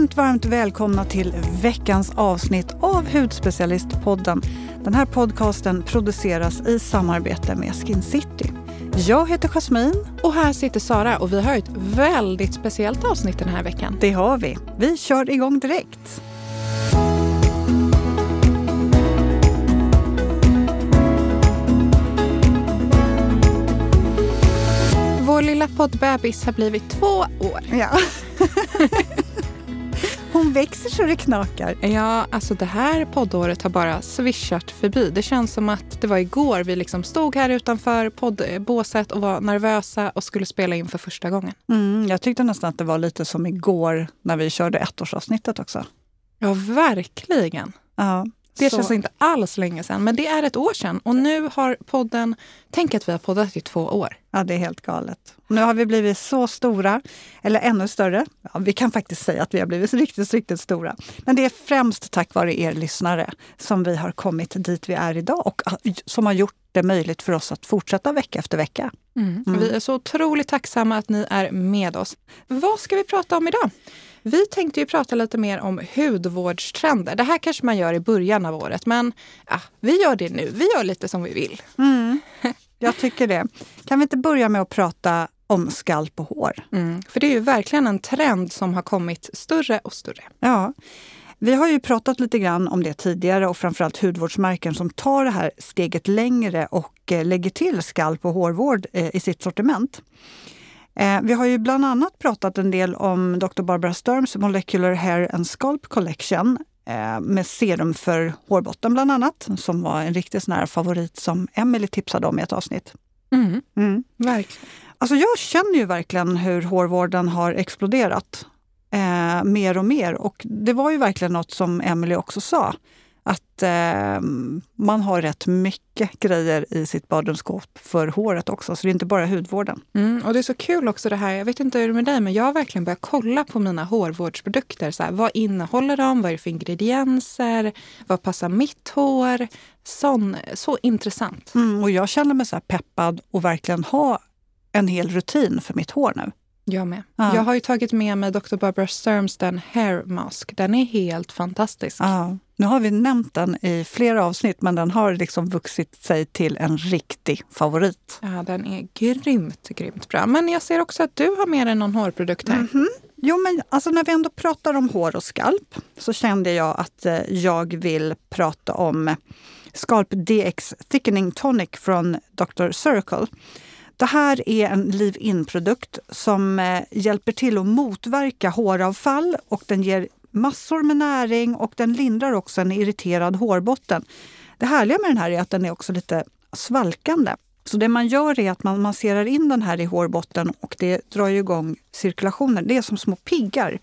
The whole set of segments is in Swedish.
Varmt, varmt välkomna till veckans avsnitt av Hudspecialistpodden. Den här podcasten produceras i samarbete med Skin City. Jag heter Jasmine. Och här sitter Sara och vi har ett väldigt speciellt avsnitt den här veckan. Det har vi. Vi kör igång direkt. Vår lilla poddbebis har blivit två år. Ja. Hon växer så det knakar. Ja, alltså det här poddåret har bara svischat förbi. Det känns som att det var igår vi liksom stod här utanför poddbåset och var nervösa och skulle spela in för första gången. Mm, jag tyckte nästan att det var lite som igår när vi körde ettårsavsnittet också. Ja, verkligen. Ja. Det Så- känns inte alls länge sedan, men det är ett år sedan. Och nu har podden, tänk att vi har poddat i två år. Ja, det är helt galet. Nu har vi blivit så stora, eller ännu större. Ja, vi kan faktiskt säga att vi har blivit riktigt, riktigt stora. Men det är främst tack vare er lyssnare som vi har kommit dit vi är idag och som har gjort det möjligt för oss att fortsätta vecka efter vecka. Mm. Vi är så otroligt tacksamma att ni är med oss. Vad ska vi prata om idag? Vi tänkte ju prata lite mer om hudvårdstrender. Det här kanske man gör i början av året, men ja, vi gör det nu. Vi gör lite som vi vill. Jag tycker det. Kan vi inte börja med att prata om skalp och hår? Mm. För det är ju verkligen en trend som har kommit större och större. Ja, vi har ju pratat lite grann om det tidigare och framförallt hudvårdsmärken som tar det här steget längre och eh, lägger till skalp och hårvård eh, i sitt sortiment. Eh, Vi har ju bland annat pratat en del om Dr. Barbara Sturms Molecular Hair and Scalp Collection eh, med serum för hårbotten bland annat, som var en riktig sån favorit som Emily tipsade om i ett avsnitt. Mm. Mm. Verkligen. Alltså jag känner ju verkligen hur hårvården har exploderat eh, mer och mer. Och det var ju verkligen något som Emily också sa. Att eh, man har rätt mycket grejer i sitt badrumsskåp för håret också. Så det är inte bara hudvården. Mm, och det är så kul också det här, jag vet inte hur det är med dig, men jag har verkligen börjat kolla på mina hårvårdsprodukter. Så här, vad innehåller de? Vad är det för ingredienser? Vad passar mitt hår? Sån, så intressant. Mm, och jag känner mig så peppad och verkligen ha en hel rutin för mitt hår nu. Jag med. Ja. Jag har ju tagit med mig Dr. Barbara Sturms den Hair Mask. Den är helt fantastisk. Ja. Nu har vi nämnt den i flera avsnitt men den har liksom vuxit sig till en riktig favorit. Ja, den är grymt, grymt bra. Men jag ser också att du har med dig någon hårprodukt här. Jo, men alltså när vi ändå pratar om hår och skalp så kände jag att eh, jag vill prata om Skalp DX Thickening Tonic från Dr. Circle. Det här är en leave-in-produkt som eh, hjälper till att motverka håravfall och den ger massor med näring och den lindrar också en irriterad hårbotten. Det härliga med den här är att den är också lite svalkande. Så det man gör är att man masserar in den här i hårbotten och det drar igång cirkulationen. Det är som små piggar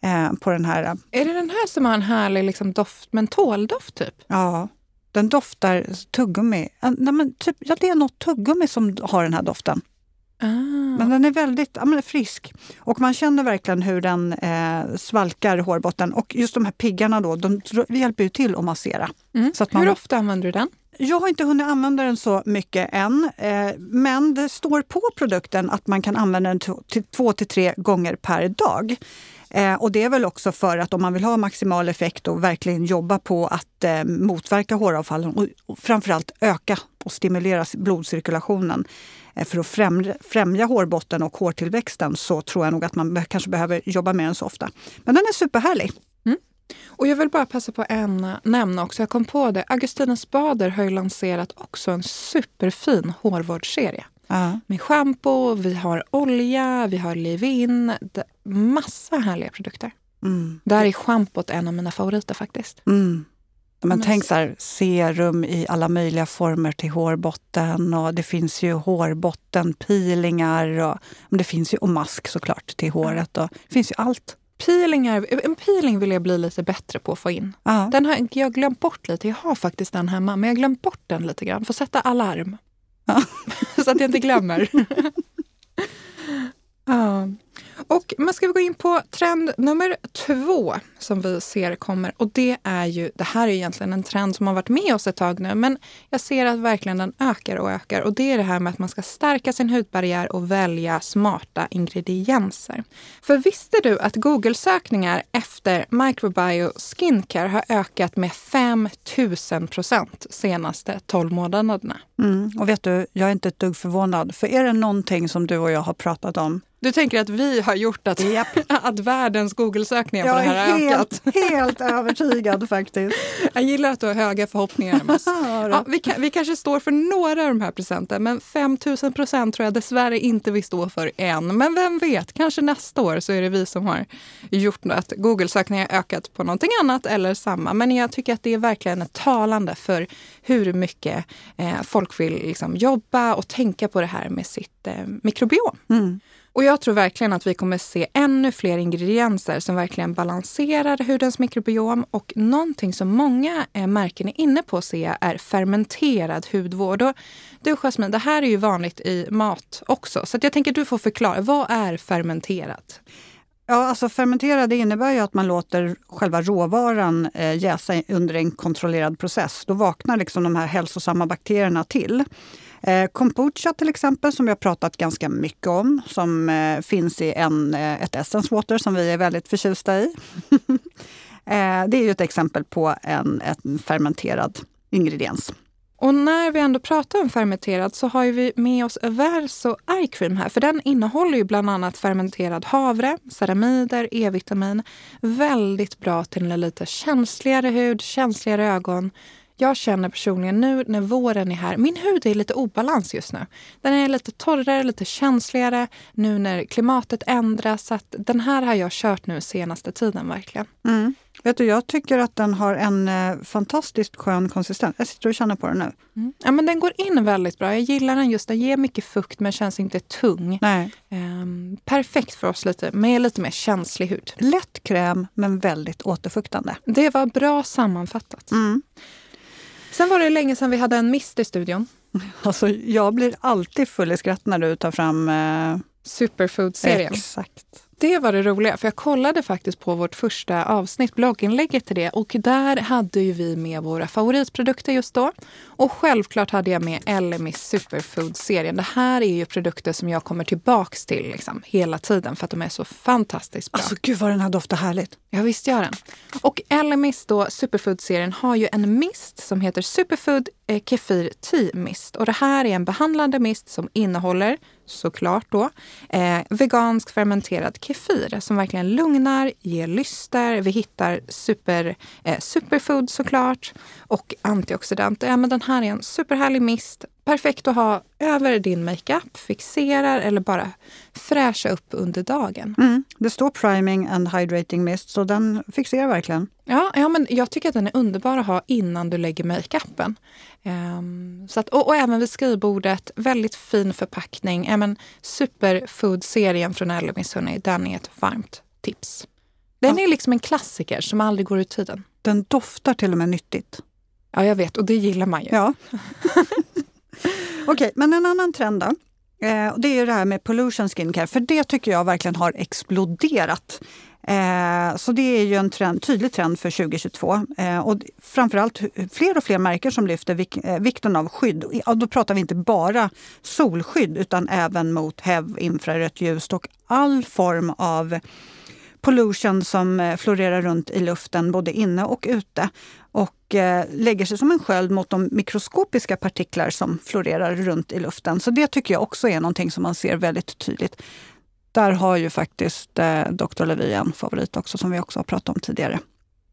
eh, på den här. Är det den här som har en härlig liksom, doft, mentoldoft typ? Ja, den doftar tuggummi. Nej, men typ, ja, det är något tuggummi som har den här doften. Ah. Men den är väldigt ja, men frisk. Och man känner verkligen hur den eh, svalkar hårbotten. Och just de här piggarna då, de hjälper ju till att massera. Mm. Så att man- Hur ofta använder du den? Jag har inte hunnit använda den så mycket än, eh, men det står på produkten att man kan använda den till två till tre gånger per dag. Eh, och det är väl också för att om man vill ha maximal effekt och verkligen jobba på att eh, motverka håravfallen och, och framförallt öka och stimulera blodcirkulationen för att främja, främja hårbotten och hårtillväxten så tror jag nog att man kanske behöver jobba med den så ofta. Men den är superhärlig. Och jag vill bara passa på att nämna också, jag kom på det, Augustina Spader har ju lanserat också en superfin hårvårdsserie. Ja. Med schampo, vi har olja, vi har leave-in, massa härliga produkter. Mm. Där är schampot en av mina favoriter faktiskt. Mm. Men Men tänk så här, serum i alla möjliga former till hårbotten och det finns ju hårbottenpeelingar och men det finns ju och mask såklart till håret och det finns ju allt. Peelingar, en peeling vill jag bli lite bättre på att få in. Ja. Den har jag glömt bort lite. Jag har faktiskt den hemma, men jag har glömt bort den lite grann. Får sätta alarm. Ja. Så att jag inte glömmer. ja. Och man ska vi gå in på trend nummer två som vi ser kommer. Och det är ju, det här är egentligen en trend som har varit med oss ett tag nu, men jag ser att verkligen den ökar och ökar. Och det är det här med att man ska stärka sin hudbarriär och välja smarta ingredienser. För visste du att Google-sökningar efter microbio skincare har ökat med 5000 procent senaste 12 månaderna? Mm. Och vet du, jag är inte ett dugg förvånad. För är det någonting som du och jag har pratat om du tänker att vi har gjort att, yep. att världens Google-sökningar på det här har ökat? helt övertygad faktiskt. Jag gillar att du har höga förhoppningar. ja, vi, kan, vi kanske står för några av de här procenten, men 5000 procent tror jag dessvärre inte vi står för än. Men vem vet, kanske nästa år så är det vi som har gjort att Google-sökningar ökat på någonting annat eller samma. Men jag tycker att det är verkligen talande för hur mycket eh, folk vill liksom jobba och tänka på det här med sitt eh, mikrobiom. Mm. Och jag tror verkligen att vi kommer se ännu fler ingredienser som verkligen balanserar hudens mikrobiom. Och någonting som många eh, märken är inne på ser jag är fermenterad hudvård. Och du Jasmine, det här är ju vanligt i mat också. Så jag tänker att du får förklara, vad är fermenterat? Ja, alltså fermentera innebär ju att man låter själva råvaran eh, jäsa under en kontrollerad process. Då vaknar liksom de här hälsosamma bakterierna till. Eh, kombucha till exempel, som vi har pratat ganska mycket om, som eh, finns i en, eh, ett Essence Water som vi är väldigt förtjusta i. eh, det är ju ett exempel på en, en fermenterad ingrediens. Och när vi ändå pratar om fermenterad så har vi med oss Verso Eye Cream här. För den innehåller ju bland annat fermenterad havre, ceramider, E-vitamin. Väldigt bra till en lite känsligare hud, känsligare ögon jag känner personligen nu när våren är här, min hud är lite obalans just nu. Den är lite torrare, lite känsligare nu när klimatet ändras. Så att den här har jag kört nu senaste tiden verkligen. Mm. Vet du, jag tycker att den har en eh, fantastiskt skön konsistens. Jag sitter och känner på den nu. Mm. Ja, men den går in väldigt bra. Jag gillar den just. Den ger mycket fukt men känns inte tung. Nej. Um, perfekt för oss lite, med lite mer känslig hud. Lätt kräm men väldigt återfuktande. Det var bra sammanfattat. Mm. Sen var det länge sedan vi hade en mist i studion. Alltså, jag blir alltid full i skratt när du tar fram... Eh... Superfood-serien. Exakt. Det var det roliga, för jag kollade faktiskt på vårt första avsnitt, blogginlägget till det. Och där hade ju vi med våra favoritprodukter just då. Och självklart hade jag med Elemis Superfood-serien. Det här är ju produkter som jag kommer tillbaks till liksom, hela tiden för att de är så fantastiskt bra. Alltså gud vad den här doftar härligt! Ja visst gör den. Och Elemis då, Superfood-serien, har ju en mist som heter Superfood eh, Kefir Tea Mist. Och det här är en behandlande mist som innehåller såklart då, eh, vegansk fermenterad kefir som verkligen lugnar, ger lyster. Vi hittar super, eh, superfood såklart och antioxidanter. Ja, men den här är en superhärlig mist. Perfekt att ha över din makeup, fixerar eller bara fräscha upp under dagen. Mm. Det står priming and hydrating mist, så den fixerar verkligen. Ja, ja men jag tycker att den är underbar att ha innan du lägger makeupen. Um, så att, och, och, även vid skrivbordet, väldigt fin förpackning. Superfood-serien från Elemis, den är ett varmt tips. Den ja. är liksom en klassiker som aldrig går ur tiden. Den doftar till och med nyttigt. Ja, jag vet och det gillar man ju. Ja. Okej, okay, men en annan trend då. Eh, det är det här med pollution skincare, för det tycker jag verkligen har exploderat. Eh, så det är ju en trend, tydlig trend för 2022. Eh, och framförallt fler och fler märken som lyfter vik eh, vikten av skydd. Och då pratar vi inte bara solskydd utan även mot HEV, infrarött ljus och all form av pollution som eh, florerar runt i luften både inne och ute och eh, lägger sig som en sköld mot de mikroskopiska partiklar som florerar runt i luften. Så det tycker jag också är någonting som man ser väldigt tydligt. Där har ju faktiskt eh, Dr. Levi en favorit också som vi också har pratat om tidigare.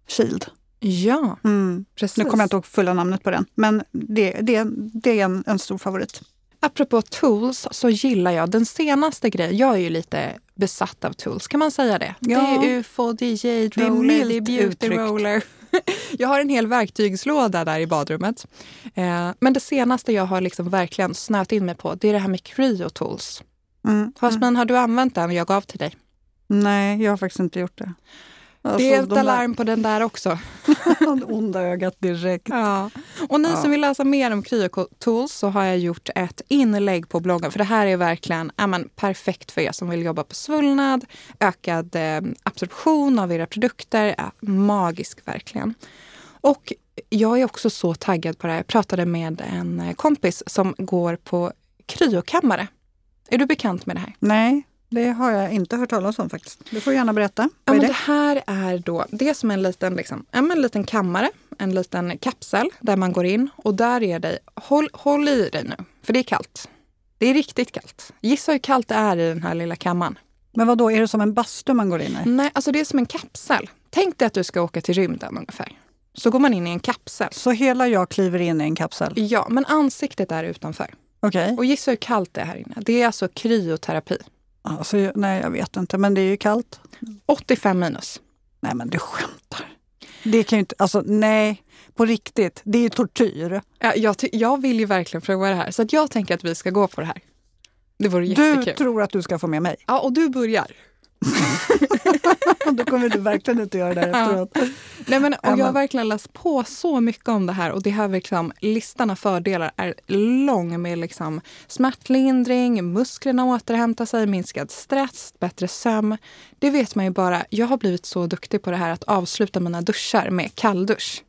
Shield. Ja, mm. precis. Nu kommer jag inte ihåg fulla namnet på den, men det, det, det är en, en stor favorit. Apropå tools så gillar jag den senaste grejen. Jag är ju lite besatt av tools, kan man säga det? Ja. Det är ufo, det är jade roller, det är, beauty uttryckt. roller. jag har en hel verktygslåda där i badrummet. Eh, men det senaste jag har liksom verkligen snöat in mig på det är det här med Creo Tools. Mm, Jasmin, mm. har du använt den jag gav till dig? Nej, jag har faktiskt inte gjort det. Alltså, det är ett de där- alarm på den där också. onda ögat direkt. Ja. Och ni Ja. som vill läsa mer om Cryo-tools så har jag gjort ett inlägg på bloggen. För det här är verkligen ja, men, perfekt för er som vill jobba på svullnad, ökad eh, absorption av era produkter. Ja, magisk verkligen. Och jag är också så taggad på det här. Jag pratade med en eh, kompis som går på kryokammare. Är du bekant med det här? Nej, det har jag inte hört talas om faktiskt. Du får gärna berätta. Ja, det? det här är då, det är som en liten, liksom, en liten kammare, en liten kapsel där man går in och där är det, håll, håll i dig nu, för det är kallt. Det är riktigt kallt. Gissa hur kallt det är i den här lilla kammaren. Men vad då är det som en bastu man går in i? Nej, alltså det är som en kapsel. Tänk dig att du ska åka till rymden ungefär. Så går man in i en kapsel. Så hela jag kliver in i en kapsel? Ja, men ansiktet är utanför. Okej. Och gissa hur kallt det är här inne. Det är alltså kryoterapi. Alltså, nej, jag vet inte. Men det är ju kallt. 85 minus. Nej, men du skämtar. Det kan ju inte... Alltså, nej. På riktigt. Det är ju tortyr. Ja, jag, jag vill ju verkligen prova det här, så att jag tänker att vi ska gå på det här. Det vore Du jättekul. tror att du ska få med mig. Ja, och du börjar. Då kommer du verkligen inte göra det här Ja. efteråt. Nej, men, och Ja, jag har verkligen läst på så mycket om det här och det här liksom, listan av fördelar är lång med liksom smärtlindring, musklerna återhämtar sig, minskad stress, bättre sömn. Det vet man ju bara. Jag har blivit så duktig på det här att avsluta mina duschar med kalldusch.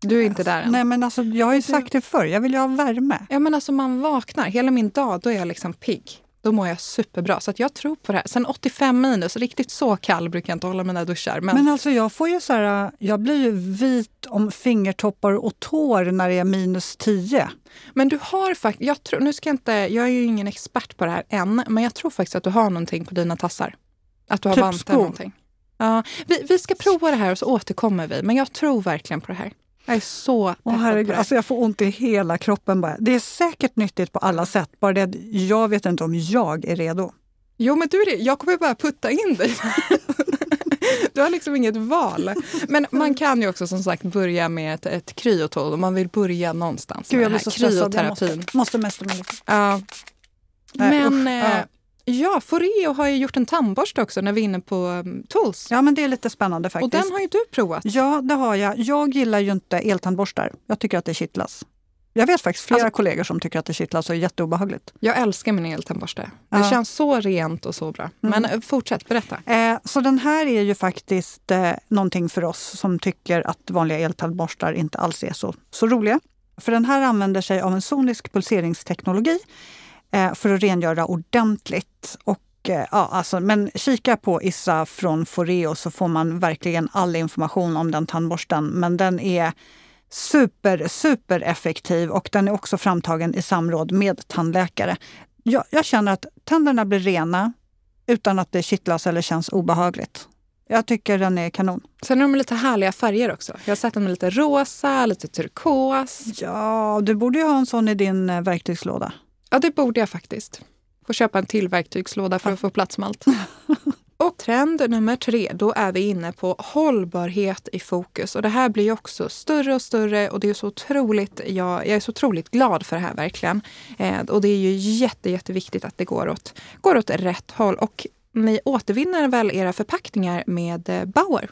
Du är inte där än. Nej, men alltså, jag har ju sagt det förr. Jag vill ju ha värme. Ja, men alltså man vaknar, hela min dag, då är jag liksom pigg. Då mår jag superbra. Så jag tror på det här. Sen 85 minus, riktigt så kall brukar jag inte hålla mina duschar. Men, Men alltså jag får ju så här, jag blir ju vit om fingertoppar och tår när det är minus 10. men du har faktiskt, jag, tror, nu ska jag, inte, jag är ju ingen expert på det här än, men jag tror faktiskt att du har någonting på dina tassar. Att du har Typ vantar skor. någonting. Ja, vi, vi ska prova det här och så återkommer vi. Men jag tror verkligen på det här. Jag är så peppad på herregud, det. alltså jag får ont i hela kroppen bara. Det är säkert nyttigt på alla sätt, bara det att jag vet inte om jag är redo. Jo, men du är det. Jag kommer bara putta in dig. Du har liksom inget val. Men man kan ju också som sagt börja med ett, ett kryotol om man vill börja någonstans Gud, jag blir så stressad. Jag måste, måste mästra mig lite. Ja. Nej, Men usch, eh, ja, Foreo har ju gjort en tandborste också när vi är inne på um, Tools. Ja, men det är lite spännande Och faktiskt. den har ju du provat. Ja, det har jag. Jag gillar ju inte eltandborstar. Jag tycker att det kittlas. Jag vet faktiskt flera Alltså- kollegor som tycker att det kittlas och är jätteobehagligt. Jag älskar min eltandborste. Det Ja. Mm. känns så rent och så bra. Men eh, fortsätt, berätta. Eh, så den här är ju faktiskt eh, någonting för oss som tycker att vanliga eltandborstar inte alls är så, så roliga. För den här använder sig av en sonisk pulseringsteknologi för att rengöra ordentligt. Och, eh, ja, alltså, men kika på Issa från Foreo så får man verkligen all information om den tandborsten. Men den är super, super effektiv och den är också framtagen i samråd med tandläkare. Jag, jag känner att tänderna blir rena utan att det kittlas eller känns obehagligt. Jag tycker den är kanon. Sen är de lite härliga färger också. Jag har sett dem med lite rosa, lite turkos. Ja, du borde ju ha en sån i din eh, verktygslåda. Ja, det borde jag faktiskt. Får köpa en till verktygslåda för att få plats med allt. Och trend nummer tre, då är vi inne på hållbarhet i fokus. Och det här blir ju också större och större och det är så otroligt, jag, jag är så otroligt glad för det här verkligen. Eh, och det är ju jätte, jätteviktigt att det går åt, går åt rätt håll. Och ni återvinner väl era förpackningar med eh, Bauer?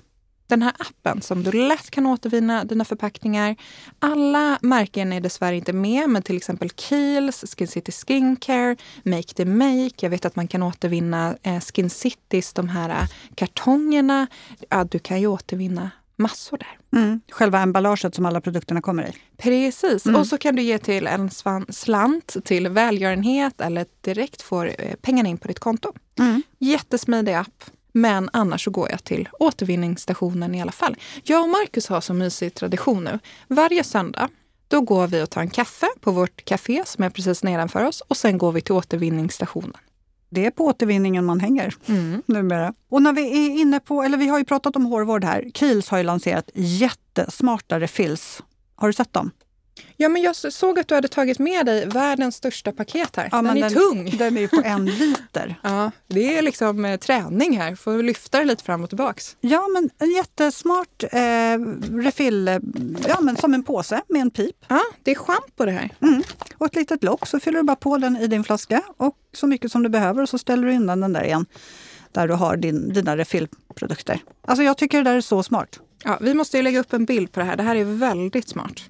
Den här appen som du lätt kan återvinna dina förpackningar. Alla märken är dessvärre inte med, men till exempel Kiehl's, Skin City Skincare, Make the Make. Jag vet att man kan återvinna eh, Skin Citys, de här eh, kartongerna. Ja, du kan ju återvinna massor där. Mm. Själva emballaget som alla produkterna kommer i. Precis. Och så kan du ge till en slant till välgörenhet eller direkt får eh, pengarna in på ditt konto. Mm. Jättesmidig app. Men annars så går jag till återvinningsstationen i alla fall. Jag och Marcus har så mysig tradition nu. Varje söndag då går vi och tar en kaffe på vårt café som är precis nedanför oss och sen går vi till återvinningsstationen. Det är på återvinningen man hänger numera. Och när vi är inne på, eller vi har ju pratat om hårvård här. Kiehl's har ju lanserat jättesmarta refills. Har du sett dem? Ja, men jag såg att du hade tagit med dig världens största paket här. Ja, den är den- tung. Den är på en liter. Ja, det är liksom eh, träning här. Får lyfta det lite fram och tillbaks. Ja, men en jättesmart eh, refill, eh, ja, men som en påse med en pip. Ja, det är schampo det här. Mm. Och ett litet lock så fyller du bara på den i din flaska och så mycket som du behöver och så ställer du undan den där igen. där du har din, dina refillprodukter. Alltså jag tycker det där är så smart. Ja, vi måste ju lägga upp en bild på det här. Det här är väldigt smart.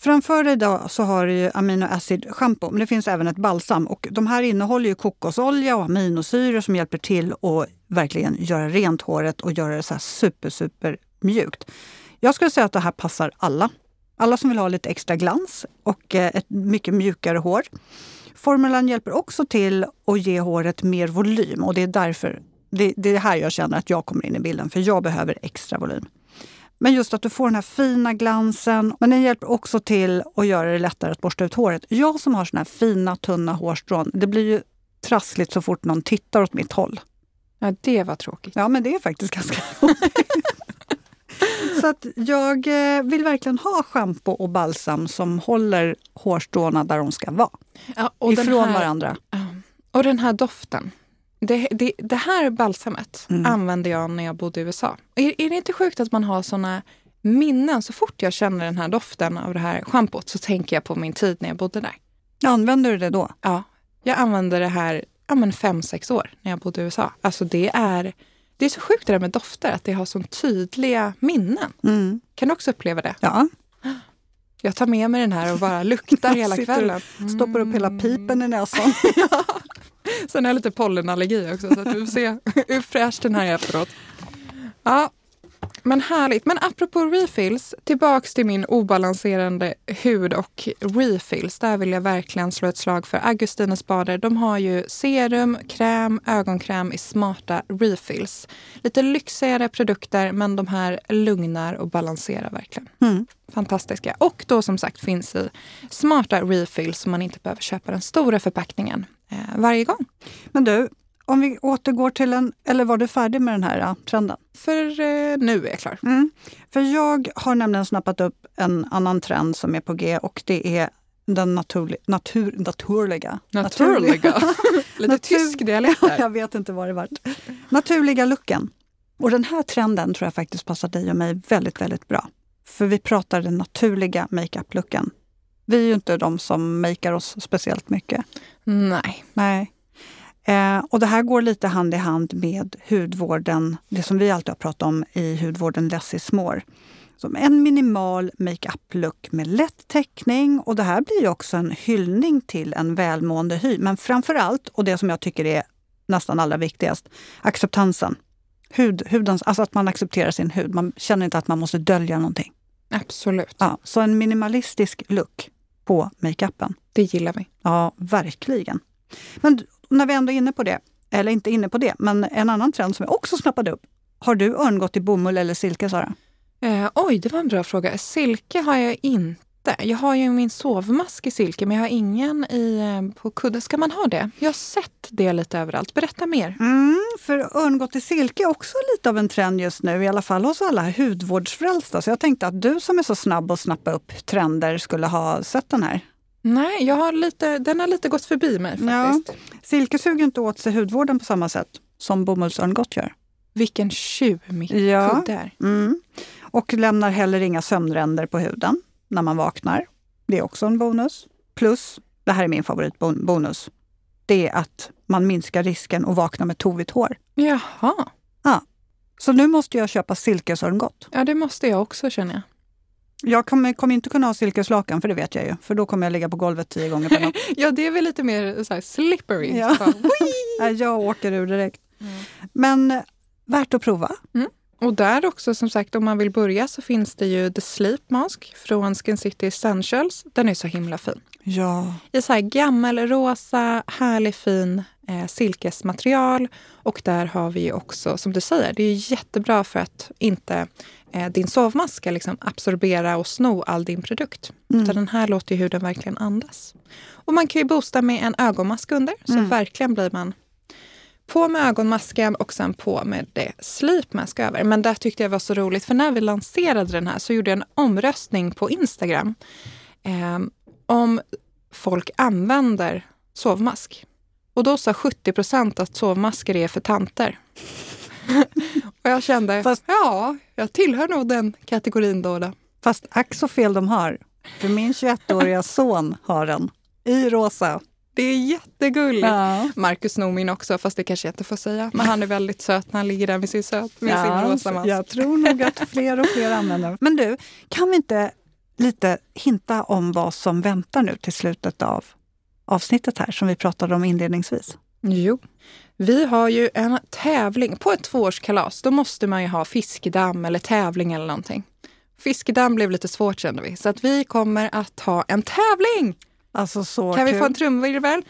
Framför dig idag så har du ju amino acid shampoo, men det finns även ett balsam. Och de här innehåller ju kokosolja och aminosyror som hjälper till att verkligen göra rent håret och göra det så här super, super mjukt. Jag skulle säga att det här passar alla. Alla som vill ha lite extra glans och eh, ett mycket mjukare hår. Formulan hjälper också till att ge håret mer volym och det är därför det, det är här jag känner att jag kommer in i bilden, för jag behöver extra volym. Men just att du får den här fina glansen. Men den hjälper också till att göra det lättare att borsta ut håret. Jag som har såna här fina, tunna hårstrån, det blir ju trassligt så fort någon tittar åt mitt håll. Ja, det var tråkigt. Ja, men det är faktiskt ganska Så att jag eh, vill verkligen ha schampo och balsam som håller hårstråna där de ska vara. Ja, ifrån här, varandra. Och den här doften. Det, det, det här balsamet mm. använde jag när jag bodde i USA. Är, är det inte sjukt att man har såna minnen? Så fort jag känner den här doften av det här schampot så tänker jag på min tid när jag bodde där. Använder du det då? Ja, jag använde det här ja, men fem, sex år när jag bodde i USA. Alltså det är, det är så sjukt det där med dofter, att det har så tydliga minnen. Mm. Kan du också uppleva det? Ja. Jag tar med mig den här och bara luktar hela kvällen. Mm. Stoppar upp hela pipen i näsan. ja. Sen har jag lite pollenallergi också så att du får se hur fräsch den här är efteråt. Ja, men härligt. Men apropå refills, tillbaks till min obalanserande hud och refills. Där vill jag verkligen slå ett slag för Augustinus Bader. De har ju serum, kräm, ögonkräm i smarta refills. Lite lyxigare produkter men de här lugnar och balanserar verkligen. Mm. Fantastiska. Och då som sagt finns i smarta refills så man inte behöver köpa den stora förpackningen varje gång. Men du, om vi återgår till en, eller var du färdig med den här ja, trenden? För eh, nu är jag klar. Mm. För jag har nämligen snappat upp en annan trend som är på G och det är den naturli, natur, naturliga. Naturliga? Lite natur, tysk dialekt där. Jag vet inte vad det var. Naturliga looken. Och den här trenden tror jag faktiskt passar dig och mig väldigt, väldigt bra. För vi pratar den naturliga makeup-looken. Vi är ju inte de som makear oss speciellt mycket. Nej. Nej. Eh, och det här går lite hand i hand med hudvården, det som vi alltid har pratat om i hudvården Less is more. Som en minimal makeup-look med lätt täckning och det här blir också en hyllning till en välmående hy. Men framför allt, och det som jag tycker är nästan allra viktigast, acceptansen. Hud, hudens, alltså att man accepterar sin hud. Man känner inte att man måste dölja någonting. Absolut. Ja, så en minimalistisk look på makeupen. Det gillar vi. Ja, verkligen. Men när vi ändå är inne på det, eller inte inne på det, men en annan trend som jag också snappade upp. Har du örngott i bomull eller silke, Sara? Eh, oj, det var en bra fråga. Silke har jag inte. Jag har ju min sovmask i silke, men jag har ingen i, eh, på kudden. Ska man ha det? Jag har sett det lite överallt. Berätta mer. Mm, för örngott i silke är också lite av en trend just nu, i alla fall hos alla hudvårdsfrälsta. Så jag tänkte att du som är så snabb att snappa upp trender skulle ha sett den här. Nej, jag har lite, den har lite gått förbi mig faktiskt. Ja. Silke suger inte åt sig hudvården på samma sätt som bomullsörngott gör. Vilken tjuv min ja. kudde är. Mm. Och lämnar heller inga sömnränder på huden när man vaknar. Det är också en bonus. Plus, det här är min favoritbonus, det är att man minskar risken att vakna med tovigt hår. Jaha. Ja. Så nu måste jag köpa silkesörngott. Ja, det måste jag också känner jag. Jag kommer, kommer, inte kunna ha silkeslakan, för det vet jag ju. För då kommer jag ligga på golvet tio gånger per natt. ja, det är väl lite mer så slippery. Ja. jag åker ur direkt. Mm. Men värt att prova. Mm. Och där också, som sagt, om man vill börja så finns det ju The Sleep Mask från Skin City Essentials. Den är så himla fin. Ja. I så här gammelrosa, härlig fin eh, silkesmaterial. Och där har vi också, som du säger, det är jättebra för att inte eh, din sovmask ska liksom absorbera och sno all din produkt. Mm. Utan den här låter huden verkligen andas. Och man kan ju boosta med en ögonmask under, så mm. verkligen blir man på med ögonmasken och sen på med det sleepmask över. Men det tyckte jag var så roligt, för när vi lanserade den här så gjorde jag en omröstning på Instagram eh, om folk använder sovmask. Och då sa 70 procent att sovmasker är för tanter. och jag kände, Fast, ja, jag tillhör nog den kategorin då. då. Fast ack så fel de har. För min 21-åriga son har den i rosa. Det är jättegulligt. Ja. Marcus snor min också, fast det kanske jag inte får säga. Men han är väldigt söt när han ligger där med sin, söt, med sin rosa mask. jag tror nog att fler och fler använder Men du, kan vi inte lite hinta om vad som väntar nu till slutet av avsnittet här som vi pratade om inledningsvis? Jo. Vi har ju en tävling. På ett tvåårskalas då måste man ju ha fiskedamm eller tävling eller någonting. Fiskedamm blev lite svårt kände vi, så att vi kommer att ha en tävling! Alltså så Kan kul. vi få en trumvirvel?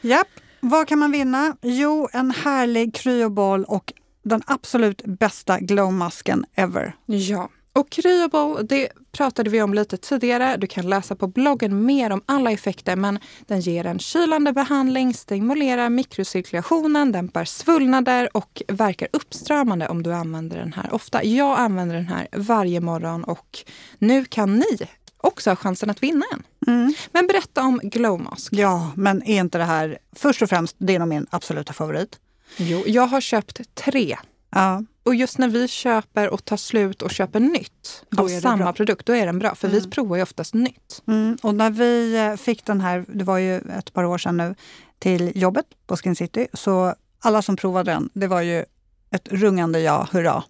Japp. Vad kan man vinna? Jo, en härlig kryoboll och den absolut bästa glowmasken ever. Ja. Och Kryobol, det pratade vi om lite tidigare. Du kan läsa på bloggen mer om alla effekter, men den ger en kylande behandling, stimulerar mikrocirkulationen, dämpar svullnader och verkar uppstramande om du använder den här ofta. Jag använder den här varje morgon och nu kan ni också ha chansen att vinna en. Mm. Men berätta om Glowmask. Ja, men är inte det här först och främst, det är nog min absoluta favorit. Jo, jag har köpt tre. Ja, Och just när vi köper och tar slut och köper nytt Då av samma bra. produkt, då är den bra. För vi provar ju oftast nytt. mm. och när vi eh, fick den här, det var ju ett par år sedan nu, till jobbet på Skin City, så alla som provade den, det var ju ett rungande ja, hurra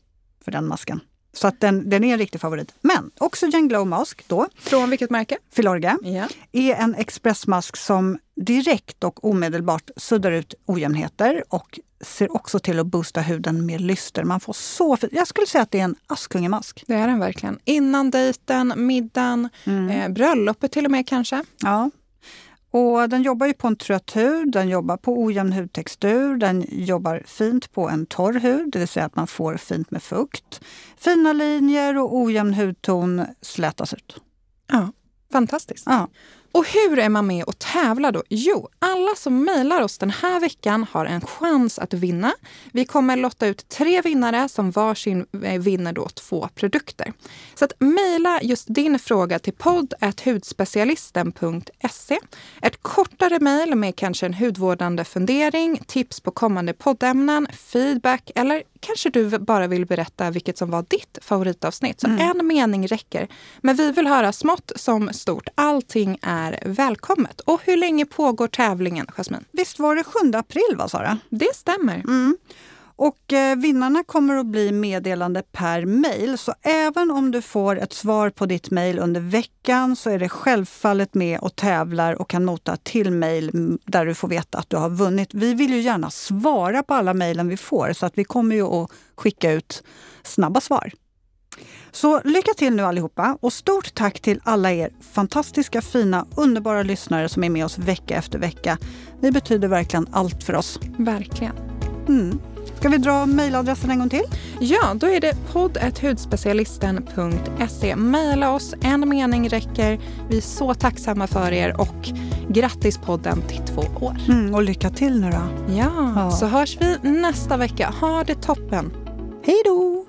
för den masken. Så att den, den är en riktig favorit. Men Oxygen Glow Mask då, Från vilket märke? Filorga, Ja. är en expressmask som direkt och omedelbart suddar ut ojämnheter och ser också till att boosta huden med lyster. Man får så fint. Jag skulle säga att det är en Askungemask. Det är den verkligen. Innan dejten, middagen, eh, bröllopet till och med kanske. Ja. Och den jobbar ju på en trött hud, den jobbar på ojämn hudtextur, den jobbar fint på en torr hud, det vill säga att man får fint med fukt. Fina linjer och ojämn hudton slätas ut. Ja, fantastiskt. Ja. Och hur är man med och tävlar då? Jo, alla som mejlar oss den här veckan har en chans att vinna. Vi kommer lotta ut tre vinnare som varsin eh, vinner då två produkter. Så att mejla just din fråga till podd.hudspecialisten.se. Ett kortare mejl med kanske en hudvårdande fundering, tips på kommande poddämnen, feedback eller kanske du bara vill berätta vilket som var ditt favoritavsnitt. Så en mening räcker. Men vi vill höra smått som stort. Allting är välkommet. Och hur länge pågår tävlingen, Jasmin? Visst var det 7 april, va Sara? Det stämmer. Mm. Och eh, vinnarna kommer att bli meddelande per mejl. Så även om du får ett svar på ditt mejl under veckan så är det självfallet med och tävlar och kan mota till mejl mm, där du får veta att du har vunnit. Vi vill ju gärna svara på alla mejlen vi får så att vi kommer ju att skicka ut snabba svar. Så lycka till nu allihopa och stort tack till alla er fantastiska, fina, underbara lyssnare som är med oss vecka efter vecka. Ni betyder verkligen allt för oss. Verkligen. Mm. Ska vi dra mejladressen en gång till? Ja, då är det podd.hudspecialisten.se. Maila oss, en mening räcker. Vi är så tacksamma för er och grattis podden till två år. Mm, och lycka till nu då. Ja, Ja. så hörs vi nästa vecka. Ha det toppen! Hej då!